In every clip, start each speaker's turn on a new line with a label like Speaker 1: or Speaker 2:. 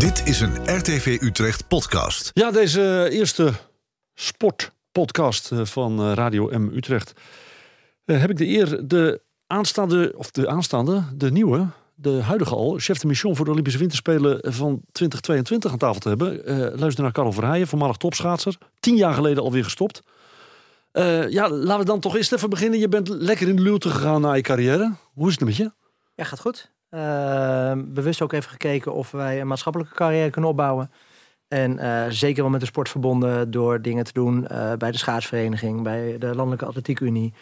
Speaker 1: Dit is een RTV Utrecht podcast.
Speaker 2: Ja, deze eerste sportpodcast eh, van eh, Radio M Utrecht. eh, heb ik de eer de aanstaande, of de aanstaande, de nieuwe, de huidige al, chef de mission voor de Olympische Winterspelen van 2022 aan tafel te hebben. Eh luister naar Karel Verheijen, voormalig topschaatser. Tien jaar geleden alweer gestopt. Eh, ja, laten we dan toch eerst even beginnen. Je bent lekker in de luwte gegaan na je carrière. Hoe is het met je?
Speaker 3: Ja, gaat goed. Eh, bewust ook even gekeken of wij een maatschappelijke carrière kunnen opbouwen. En eh, zeker wel met de sport verbonden door dingen te doen eh, bij de schaatsvereniging, bij de Landelijke Atletiek Unie.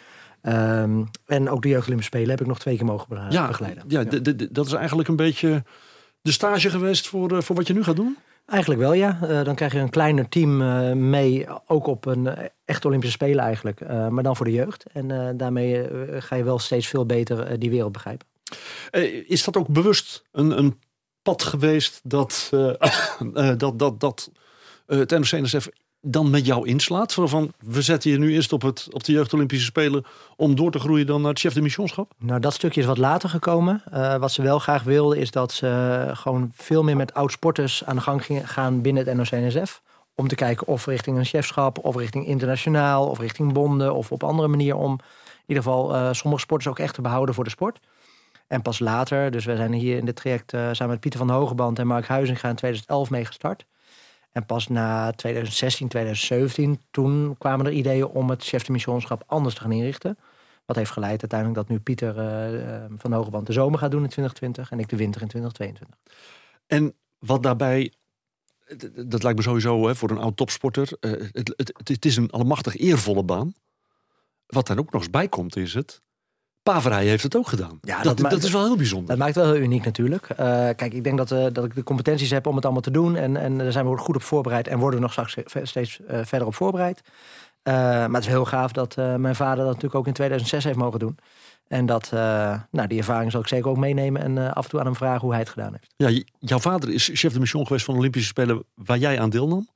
Speaker 3: Ehm, en ook de Jeugd Olympische Spelen heb ik nog twee keer mogen be-
Speaker 2: Ja,
Speaker 3: begeleiden.
Speaker 2: ja, d- dat is eigenlijk een beetje de stage geweest voor, eh, voor wat je nu gaat doen.
Speaker 3: Eigenlijk wel, ja. Dan krijg je een kleiner team mee, ook op een echt Olympische Spelen eigenlijk. Maar dan voor de jeugd. En daarmee ga je wel steeds veel beter die wereld begrijpen.
Speaker 2: Eh, is dat ook bewust een, een pad geweest dat, eh, eh, dat, dat, dat het NOC-NSF dan met jou inslaat? Van, we zetten je nu eerst op, het, op de Jeugd Olympische Spelen om door te groeien dan naar het chef de missionschap?
Speaker 3: Nou, dat stukje is wat later gekomen. Wat ze wel graag wilden is dat ze gewoon veel meer met oud-sporters aan de gang gaan binnen het NOC-NSF. Om te kijken of richting een chefschap, of richting internationaal, of richting bonden, of op andere manier om in ieder geval sommige sporters ook echt te behouden voor de sport. En pas later, dus we zijn hier in dit traject eh, samen met Pieter van Hogeband en Mark Huizinga in 2011 mee gestart. En pas na 2016, 2017, toen kwamen er ideeën om het chef de missionschap anders te gaan inrichten. Wat heeft geleid uiteindelijk dat nu Pieter eh, eh, van Hogeband de zomer gaat doen in 2020 en ik de winter in 2022.
Speaker 2: En wat daarbij, dat lijkt me sowieso hè, voor een oud topsporter, het, het, het is een allemachtig eervolle baan. Wat daar ook nog eens bij komt is het, Paverij heeft het ook gedaan.
Speaker 3: Ja,
Speaker 2: dat,
Speaker 3: dat
Speaker 2: is wel heel bijzonder.
Speaker 3: Dat maakt het wel heel uniek natuurlijk. Eh, kijk, ik denk dat, eh, dat ik de competenties heb om het allemaal te doen. En, en daar zijn we goed op voorbereid en worden we nog straks steeds eh, verder op voorbereid. Maar het is heel gaaf dat mijn vader dat natuurlijk ook in 2006 heeft mogen doen. En dat, nou, die ervaring zal ik zeker ook meenemen en af en toe aan hem vragen hoe hij het gedaan heeft.
Speaker 2: Ja, jouw vader is chef de mission geweest van de Olympische Spelen waar jij aan deelnam.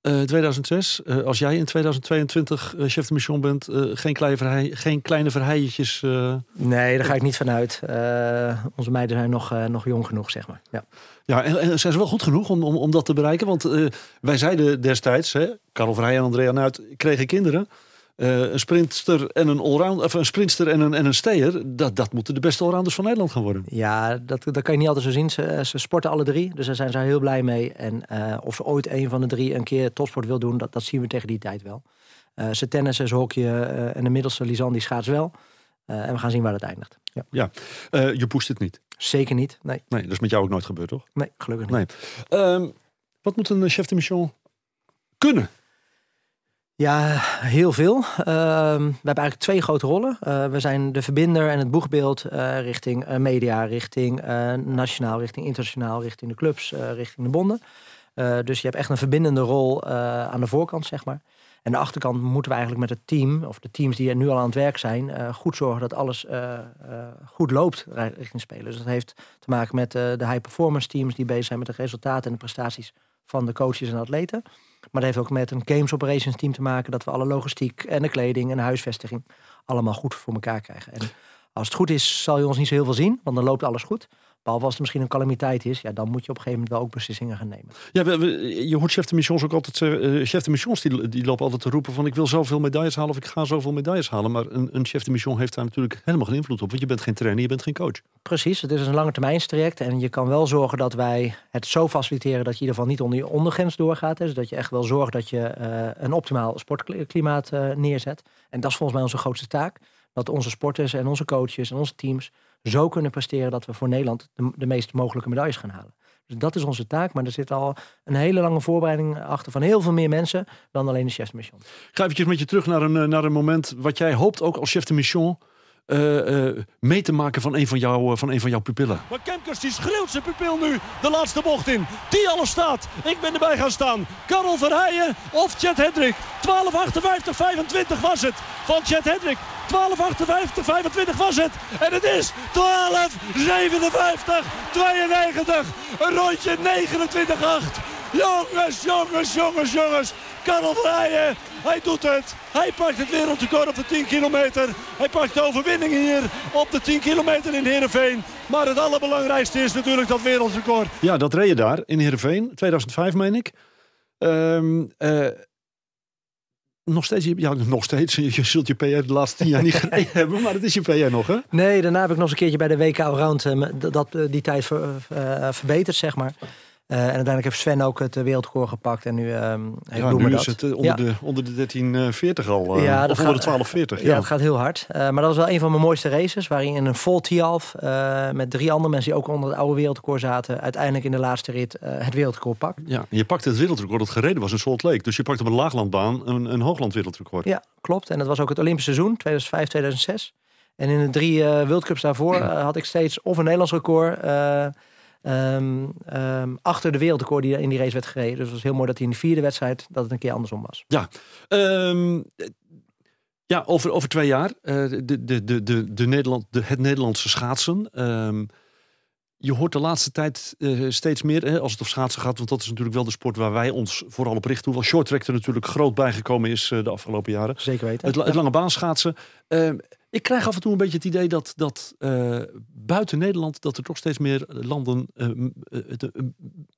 Speaker 2: Eh 2006. Eh, als jij in 2022 eh, chef de mission bent, eh, geen, kleine verhei, geen kleine verheijetjes. eh.
Speaker 3: Nee, daar ga ik niet van uit. Eh, onze meiden zijn nog, eh, nog jong genoeg, zeg maar. Ja.
Speaker 2: Ja, en, en zijn ze wel goed genoeg om, om, om dat te bereiken? Want eh, wij zeiden destijds, hè, Karel Vrij en Andrea Nuit kregen kinderen. Eh, een sprinter en een allround, of een sprinter en een, en een steer. Dat, dat moeten de beste allrounders van Nederland gaan worden.
Speaker 3: Ja, dat, dat kan je niet altijd zo zien. Ze, ze sporten alle drie, dus daar zijn ze heel blij mee. En eh, of ze ooit een van de drie een keer topsport wil doen, dat, dat zien we tegen die tijd wel. Eh, ze tennissen, ze hockeyen eh, en de middelste Lisanne die schaats wel. En we gaan zien waar het eindigt. Ja.
Speaker 2: Ja, je poest het niet.
Speaker 3: Zeker niet. Nee,
Speaker 2: Nee, dat is met jou ook nooit gebeurd, toch?
Speaker 3: nee gelukkig niet.
Speaker 2: Nee. Ehm, wat moet een chef de mission kunnen?
Speaker 3: Ja, heel veel. Ehm, we hebben eigenlijk twee grote rollen. Eh, we zijn de verbinder en het boegbeeld eh, richting eh, media, richting nationaal, richting internationaal, richting de clubs, richting de bonden. Dus je hebt echt een verbindende rol aan de voorkant, zeg maar. En de achterkant moeten we eigenlijk met het team, of de teams die er nu al aan het werk zijn, goed zorgen dat alles goed loopt ri- richting spelen. Dus dat heeft te maken met de high performance teams die bezig zijn met de resultaten en de prestaties van de coaches en atleten. Maar dat heeft ook met een games operations team te maken dat we alle logistiek en de kleding en de huisvesting allemaal goed voor elkaar krijgen. En als het goed is, zal je ons niet zo heel veel zien, want dan loopt alles goed. Behalve als er misschien een calamiteit is, ja, dan moet je op een gegeven moment wel ook beslissingen gaan nemen.
Speaker 2: Ja, we- we- je hoort chef de missions ook altijd zeggen. eh, chef de missions die, die lopen altijd te roepen van ik wil zoveel medailles halen of ik ga zoveel medailles halen. Maar een, een chef de mission heeft daar natuurlijk helemaal geen invloed op. Want je bent geen trainer, je bent geen coach.
Speaker 3: Precies, het is een lange termijnstraject en je kan wel zorgen dat wij het zo faciliteren dat je in ieder geval niet onder je ondergrens doorgaat. hè. Dus dat je echt wel zorgt dat je eh, een optimaal sportklimaat eh, neerzet. En dat is volgens mij onze grootste taak. Dat onze sporters en onze coaches en onze teams zo kunnen presteren dat we voor Nederland de, de meest mogelijke medailles gaan halen. Dus dat is onze taak, maar er zit al een hele lange voorbereiding achter van heel veel meer mensen dan alleen de chef de mission.
Speaker 2: Ik ga eventjes met je terug naar een, eh, naar een moment wat jij hoopt ook als chef de mission eh, mee te maken van een van, jou, eh, van een van jouw pupillen.
Speaker 4: Maar Kemkers die schreeuwt zijn pupil nu de laatste bocht in. Die alles staat. Ik ben erbij gaan staan. Karel Verheijen of Chet Hendrik. 12.58, 25 was het van Chet Hendrik. 12.58, 25 was het. En het is 12.57, 92. Een rondje 29.8. Jongens, jongens, jongens, jongens. Karel Verheijen, hij doet het. Hij pakt het wereldrecord op de 10 kilometer. Hij pakt de overwinning hier op de 10 kilometer in Heerenveen. Maar het allerbelangrijkste is natuurlijk dat wereldrecord.
Speaker 2: Ja, dat reed je daar in Heerenveen, 2005 meen ik. Ehm, eh, nog steeds, ja, nog steeds. Je zult je PR de laatste tien jaar niet gereden hebben, maar het is je PR nog, hè?
Speaker 3: Nee, daarna heb ik nog eens een keertje bij de WK Allround uh, dat, die tijd ver, uh, verbeterd, zeg maar. Uh, en uiteindelijk heeft Sven ook het wereldrecord gepakt. En nu, um,
Speaker 2: ja, nu is het onder, ja. de, onder de 1340 al. Uh, ja, dat of onder de 1240.
Speaker 3: Ja, ja, het gaat heel hard. Uh, maar dat was wel een van mijn mooiste races. Waarin in een vol Tialf met drie andere mensen die ook onder het oude wereldrecord zaten. Uiteindelijk in de laatste rit het wereldrecord pakt.
Speaker 2: Ja, je pakte het wereldrecord dat gereden was in Salt Lake. Dus je pakte op een laaglandbaan een, een hoogland wereldrecord.
Speaker 3: Ja, klopt. En dat was ook het Olympische seizoen, 2005, 2006. En in de drie World Cups daarvoor had ik steeds of een Nederlands record... Um, um, achter de wereldrecord die in die race werd gereden. Dus het was heel mooi dat hij in de vierde wedstrijd dat het een keer andersom was.
Speaker 2: Ja, um, ja over, over twee jaar. Uh, de, de, de, de, de Nederland, de, het Nederlandse schaatsen. je hoort de laatste tijd uh, steeds meer hè, als het over schaatsen gaat. Want dat is natuurlijk wel de sport waar wij ons vooral op richten. Hoewel shorttrack er natuurlijk groot bijgekomen is uh, de afgelopen jaren.
Speaker 3: Zeker weten.
Speaker 2: Het, het lange baan schaatsen. Ik krijg af en toe een beetje het idee dat, dat uh, buiten Nederland dat er toch steeds meer landen uh, uh,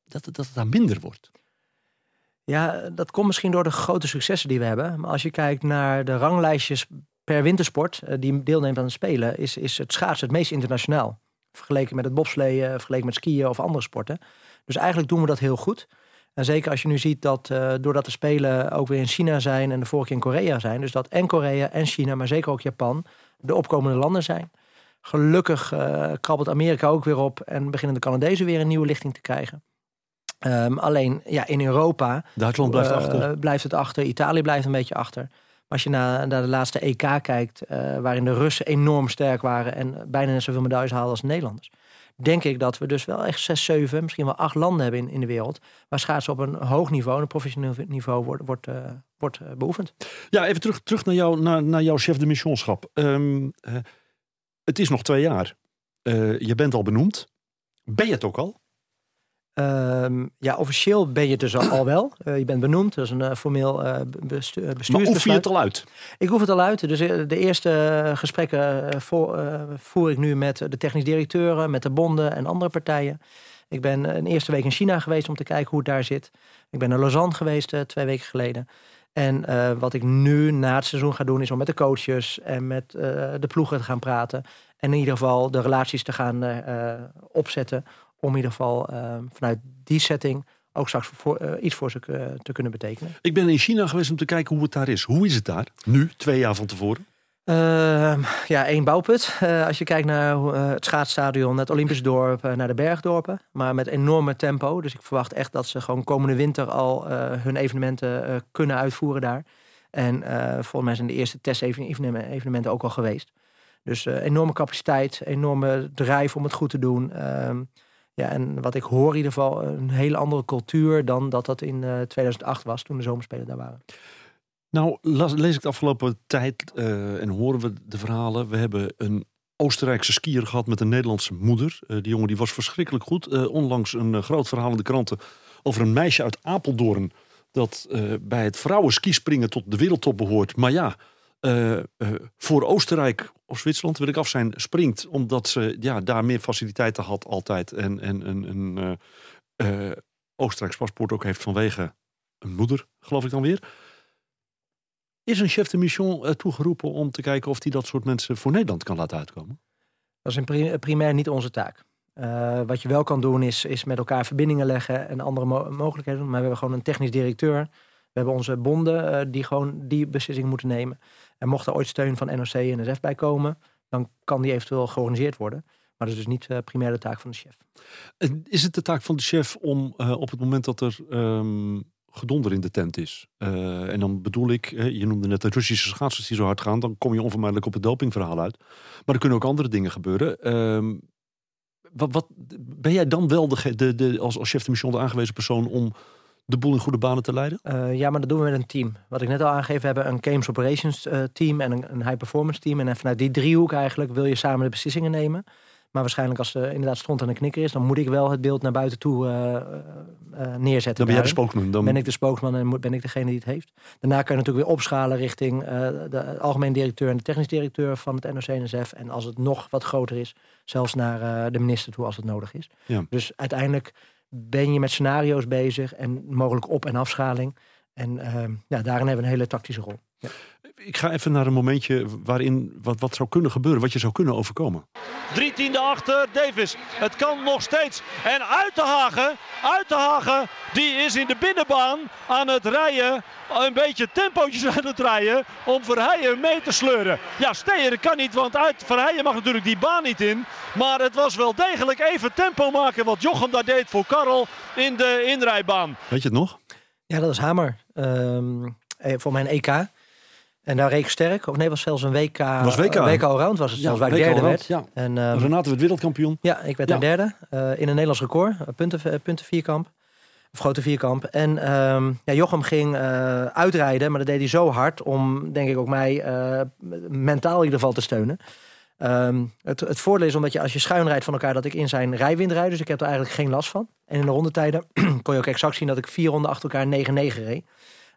Speaker 2: dat, dat het daar minder wordt.
Speaker 3: Ja, dat komt misschien door de grote successen die we hebben. Maar als je kijkt naar de ranglijstjes per wintersport die deelneemt aan de Spelen, is, is het schaatsen het meest internationaal. Vergeleken met het bobsleeën, vergeleken met skiën of andere sporten. Dus eigenlijk doen we dat heel goed. En zeker als je nu ziet dat uh, doordat de Spelen ook weer in China zijn en de vorige keer in Korea zijn. Dus dat en Korea en China, maar zeker ook Japan, de opkomende landen zijn. Gelukkig uh, krabbelt Amerika ook weer op en beginnen de Canadezen weer een nieuwe lichting te krijgen. Um, alleen ja, in Europa
Speaker 2: Duitsland blijft, uh, achter.
Speaker 3: blijft het achter, Italië blijft een beetje achter. Maar als je naar, naar de laatste EK kijkt, waarin de Russen enorm sterk waren en bijna net zoveel medailles haalden als de Nederlanders denk ik dat we dus wel echt zes, zeven, misschien wel acht landen hebben in, in de wereld. Waar schaatsen op een hoog niveau, een professioneel niveau, wordt, wordt, uh, wordt uh, beoefend.
Speaker 2: Ja, even terug, terug naar, jou, naar, naar jouw chef de missionschap. Um, uh, het is nog twee jaar. je bent al benoemd. Ben je het ook al?
Speaker 3: Um, ja, officieel ben je dus al wel. Uh, je bent benoemd, dat is een uh, formeel uh, bestu bestuursbesluit.
Speaker 2: Maar oefen je het al uit?
Speaker 3: Ik hoef het al uit. Dus de eerste gesprekken voor, voer ik nu met de technisch directeuren, met de bonden en andere partijen. Ik ben een eerste week in China geweest om te kijken hoe het daar zit. Ik ben naar Lausanne geweest twee weken geleden. En wat ik nu na het seizoen ga doen is om met de coaches en met de ploegen te gaan praten. En in ieder geval de relaties te gaan opzetten om in ieder geval uh, vanuit die setting ook straks voor, uh, iets voor ze uh, te kunnen betekenen.
Speaker 2: Ik ben in China geweest om te kijken hoe het daar is. Hoe is het daar? Nu, twee jaar van tevoren?
Speaker 3: Ehm, ja, één bouwput. Eh, als je kijkt naar het schaatsstadion, het Olympisch dorp, naar de bergdorpen. Maar met enorme tempo. Dus ik verwacht echt dat ze gewoon komende winter al hun evenementen kunnen uitvoeren daar. En volgens mij zijn de eerste testevenementen ook al geweest. Dus enorme capaciteit, enorme drijf om het goed te doen. Ehm, ja, en wat ik hoor in ieder geval een hele andere cultuur dan dat dat in uh, eh, 2008 was toen de zomerspelen daar waren.
Speaker 2: Nou, lees ik de afgelopen tijd uh, en horen we de verhalen. We hebben een Oostenrijkse skier gehad met een Nederlandse moeder. Uh, die jongen die was verschrikkelijk goed. onlangs een groot verhaal in de kranten over een meisje uit Apeldoorn. Dat bij het vrouwen skispringen tot de wereldtop behoort. Maar ja, voor Oostenrijk of Zwitserland, wil ik af zijn, springt. Omdat ze ja, daar meer faciliteiten had altijd. En, en een, uh, Oostenrijks paspoort ook heeft vanwege een moeder, geloof ik dan weer. Is een chef de mission toegeroepen om te kijken of hij dat soort mensen voor Nederland kan laten uitkomen?
Speaker 3: Dat is in primair niet onze taak. wat je wel kan doen is, is met elkaar verbindingen leggen en andere mo mogelijkheden. Maar we hebben gewoon een technisch directeur. We hebben onze bonden die gewoon die beslissing moeten nemen. En mocht er ooit steun van NOC en NSF bij komen, dan kan die eventueel georganiseerd worden. Maar dat is dus niet uh, primair de taak van de chef.
Speaker 2: Is het de taak van de chef om uh, op het moment dat er um, gedonder in de tent is. Uh, en dan bedoel ik, je noemde net de Russische schaatsers die zo hard gaan. Dan kom je onvermijdelijk op het dopingverhaal uit. Maar er kunnen ook andere dingen gebeuren. Um, wat, wat, ben jij dan wel de, de, de, als, als chef de mission de aangewezen persoon om de boel in goede banen te leiden?
Speaker 3: Uh, ja, maar dat doen we met een team. Wat ik net al aangeef, we hebben een Games Operations uh, team en een, een high performance team. En vanuit die driehoek eigenlijk wil je samen de beslissingen nemen. Maar waarschijnlijk als er inderdaad stond aan de knikker is, dan moet ik wel het beeld naar buiten toe uh, eh, neerzetten.
Speaker 2: Dan ben jij de spokesman. Dan
Speaker 3: ben ik de spokesman en moet- ben ik degene die het heeft. Daarna kan je natuurlijk weer opschalen richting eh, de algemeen directeur en de technisch directeur van het NOC-NSF. En als het nog wat groter is, zelfs naar eh, de minister toe als het nodig is.
Speaker 2: Ja.
Speaker 3: Dus uiteindelijk ben je met scenario's bezig en mogelijk op- en afschaling. En eh, ja, daarin hebben we een hele tactische rol.
Speaker 2: Ik ga even naar een momentje waarin wat, wat zou kunnen gebeuren, wat je zou kunnen overkomen.
Speaker 4: Drie tiende achter Davis. Het kan nog steeds. En Uitenhagen, Uitenhagen, die is in de binnenbaan aan het rijden. Een beetje tempootjes aan het rijden om Verheijen mee te sleuren. Ja, Steyer kan niet, want uit Verheijen mag natuurlijk die baan niet in. Maar het was wel degelijk even tempo maken wat Jochem daar deed voor Karel in de inrijbaan.
Speaker 2: Weet je het nog?
Speaker 3: Ja, dat is Hamer. Ehm, eh, voor mijn EK. En daar reek ik sterk. Of nee, was zelfs een WK.
Speaker 2: Was WK.
Speaker 3: een WK Allround was het zelfs, waar ik derde werd.
Speaker 2: Ja.
Speaker 3: En, ehm,
Speaker 2: Renate werd wereldkampioen.
Speaker 3: Ja, ik werd
Speaker 2: Ja.
Speaker 3: daar derde. eh, in een Nederlands record. eh, punten, eh, punten vierkamp. Of grote vierkamp. En ehm, ja, Jochem ging eh, uitrijden. Maar dat deed hij zo hard om, denk ik, ook mij eh, mentaal in ieder geval te steunen. Ehm, het, het voordeel is omdat je als je schuin rijdt van elkaar... dat ik in zijn rijwind rijd. Dus ik heb er eigenlijk geen last van. En in de rondetijden kon je ook exact zien dat ik vier ronden achter elkaar 9-9 reed.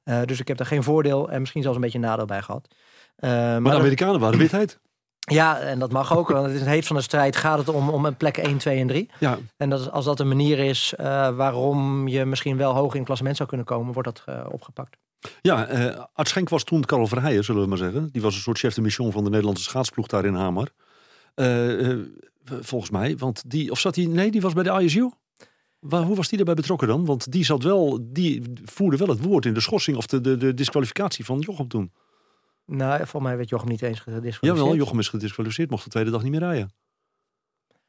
Speaker 3: Eh, dus ik heb daar geen voordeel en misschien zelfs een beetje nadeel bij gehad. Eh,
Speaker 2: Maar de
Speaker 3: dat-
Speaker 2: Amerikanen waren witheid.
Speaker 3: ja, en dat mag ook. Want het heet van de strijd gaat het om, om een plek 1, 2 en 3.
Speaker 2: Ja,
Speaker 3: En dat, als dat een manier is eh, waarom je misschien wel hoog in het klassement zou kunnen komen, wordt dat opgepakt.
Speaker 2: ja eh Art Schenk was toen Karel Verheijen, zullen we maar zeggen. Die was een soort chef de mission van de Nederlandse schaatsploeg daar in Hamer. Volgens mij, want die, of zat hij, nee, die was bij de ISU. Waar, hoe was die daarbij betrokken dan? Want die zat wel, die voerde wel het woord in de schorsing of de, de, de disqualificatie van Jochem toen.
Speaker 3: Nou, volgens mij werd Jochem niet eens gedisqualificeerd.
Speaker 2: Jawel, Jochem is gedisqualificeerd, mocht de tweede dag niet meer rijden.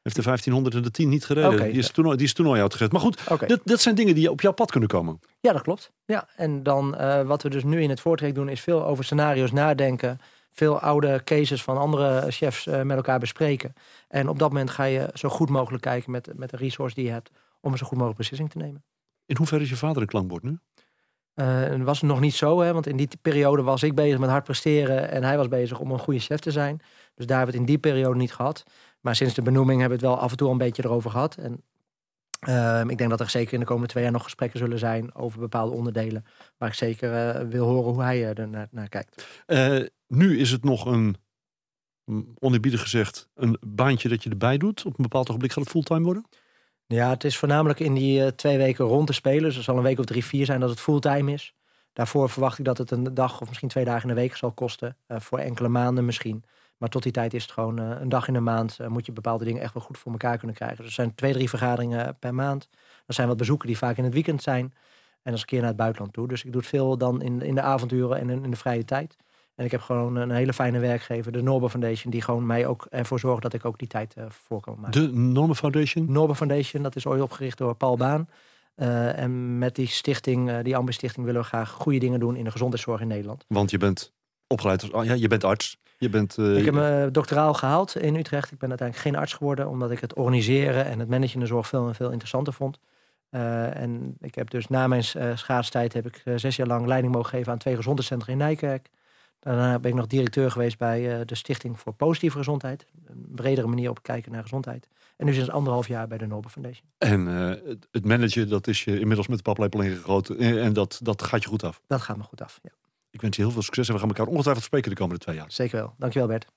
Speaker 2: Heeft de 1500 en de 10 niet gereden. Die, is toernooi, die is toernooi uitgezet. Maar goed, dat, dat zijn dingen die op jouw pad kunnen komen.
Speaker 3: Ja, dat klopt. Ja, en dan eh, wat we dus nu in het voortrek doen, is veel over scenario's nadenken. Veel oude cases van andere chefs eh, met elkaar bespreken. En op dat moment ga je zo goed mogelijk kijken met, met de resource die je hebt om een zo goed mogelijk beslissing te nemen.
Speaker 2: In hoeverre is je vader een klankbord nu?
Speaker 3: Dat was nog niet zo, hè, want in die periode was ik bezig met hard presteren en hij was bezig om een goede chef te zijn. Dus daar hebben we het in die periode niet gehad. Maar sinds de benoeming hebben we het wel af en toe een beetje erover gehad. En ehm, ik denk dat er zeker in de komende twee jaar nog gesprekken zullen zijn over bepaalde onderdelen. Waar ik zeker eh, wil horen hoe hij er naar, naar kijkt.
Speaker 2: Nu is het nog een, mm, oneerbiedig gezegd, een baantje dat je erbij doet. Op een bepaald ogenblik gaat het fulltime worden.
Speaker 3: Ja, het is voornamelijk in die eh, twee weken rond te spelen. Dus het zal een week of drie, vier zijn dat het fulltime is. Daarvoor verwacht ik dat het een dag of misschien twee dagen in de week zal kosten. Eh, voor enkele maanden misschien. Maar tot die tijd is het gewoon eh, een dag in de maand. moet je bepaalde dingen echt wel goed voor elkaar kunnen krijgen. Dus er zijn twee, drie vergaderingen per maand. Er zijn wat bezoeken die vaak in het weekend zijn. En als een keer naar het buitenland toe. Dus ik doe het veel dan in, in de avonduren en in de vrije tijd. En ik heb gewoon een hele fijne werkgever, de Norber Foundation, die gewoon mij ook ervoor zorgt dat ik ook die tijd eh voor kan maken.
Speaker 2: De Normen Foundation.
Speaker 3: Norber Foundation, dat is ooit opgericht door Paul Baan. Eh, en met die stichting, eh, die Ambi-stichting, willen we graag goede dingen doen in de gezondheidszorg in Nederland.
Speaker 2: Want je bent opgeleid als, oh ja, je bent arts. Je bent,
Speaker 3: ik heb mijn doctoraal gehaald in Utrecht. Ik ben uiteindelijk geen arts geworden, omdat ik het organiseren en het managen in de zorg veel en veel interessanter vond. En ik heb dus na mijn schaatstijd heb ik zes jaar lang leiding mogen geven aan twee gezondheidscentra in Nijkerk. Daarna ben ik nog directeur geweest bij uh, de Stichting voor Positieve Gezondheid. Een bredere manier op kijken naar gezondheid. En nu sinds anderhalf jaar bij de Nobel Foundation.
Speaker 2: En uh, het managen, dat is je inmiddels met de paplepel ingegoten. En dat, dat gaat je goed af.
Speaker 3: Dat gaat me goed af, ja.
Speaker 2: Ik wens je heel veel succes en we gaan elkaar ongetwijfeld spreken de komende twee jaar.
Speaker 3: Zeker wel. Dankjewel Bert.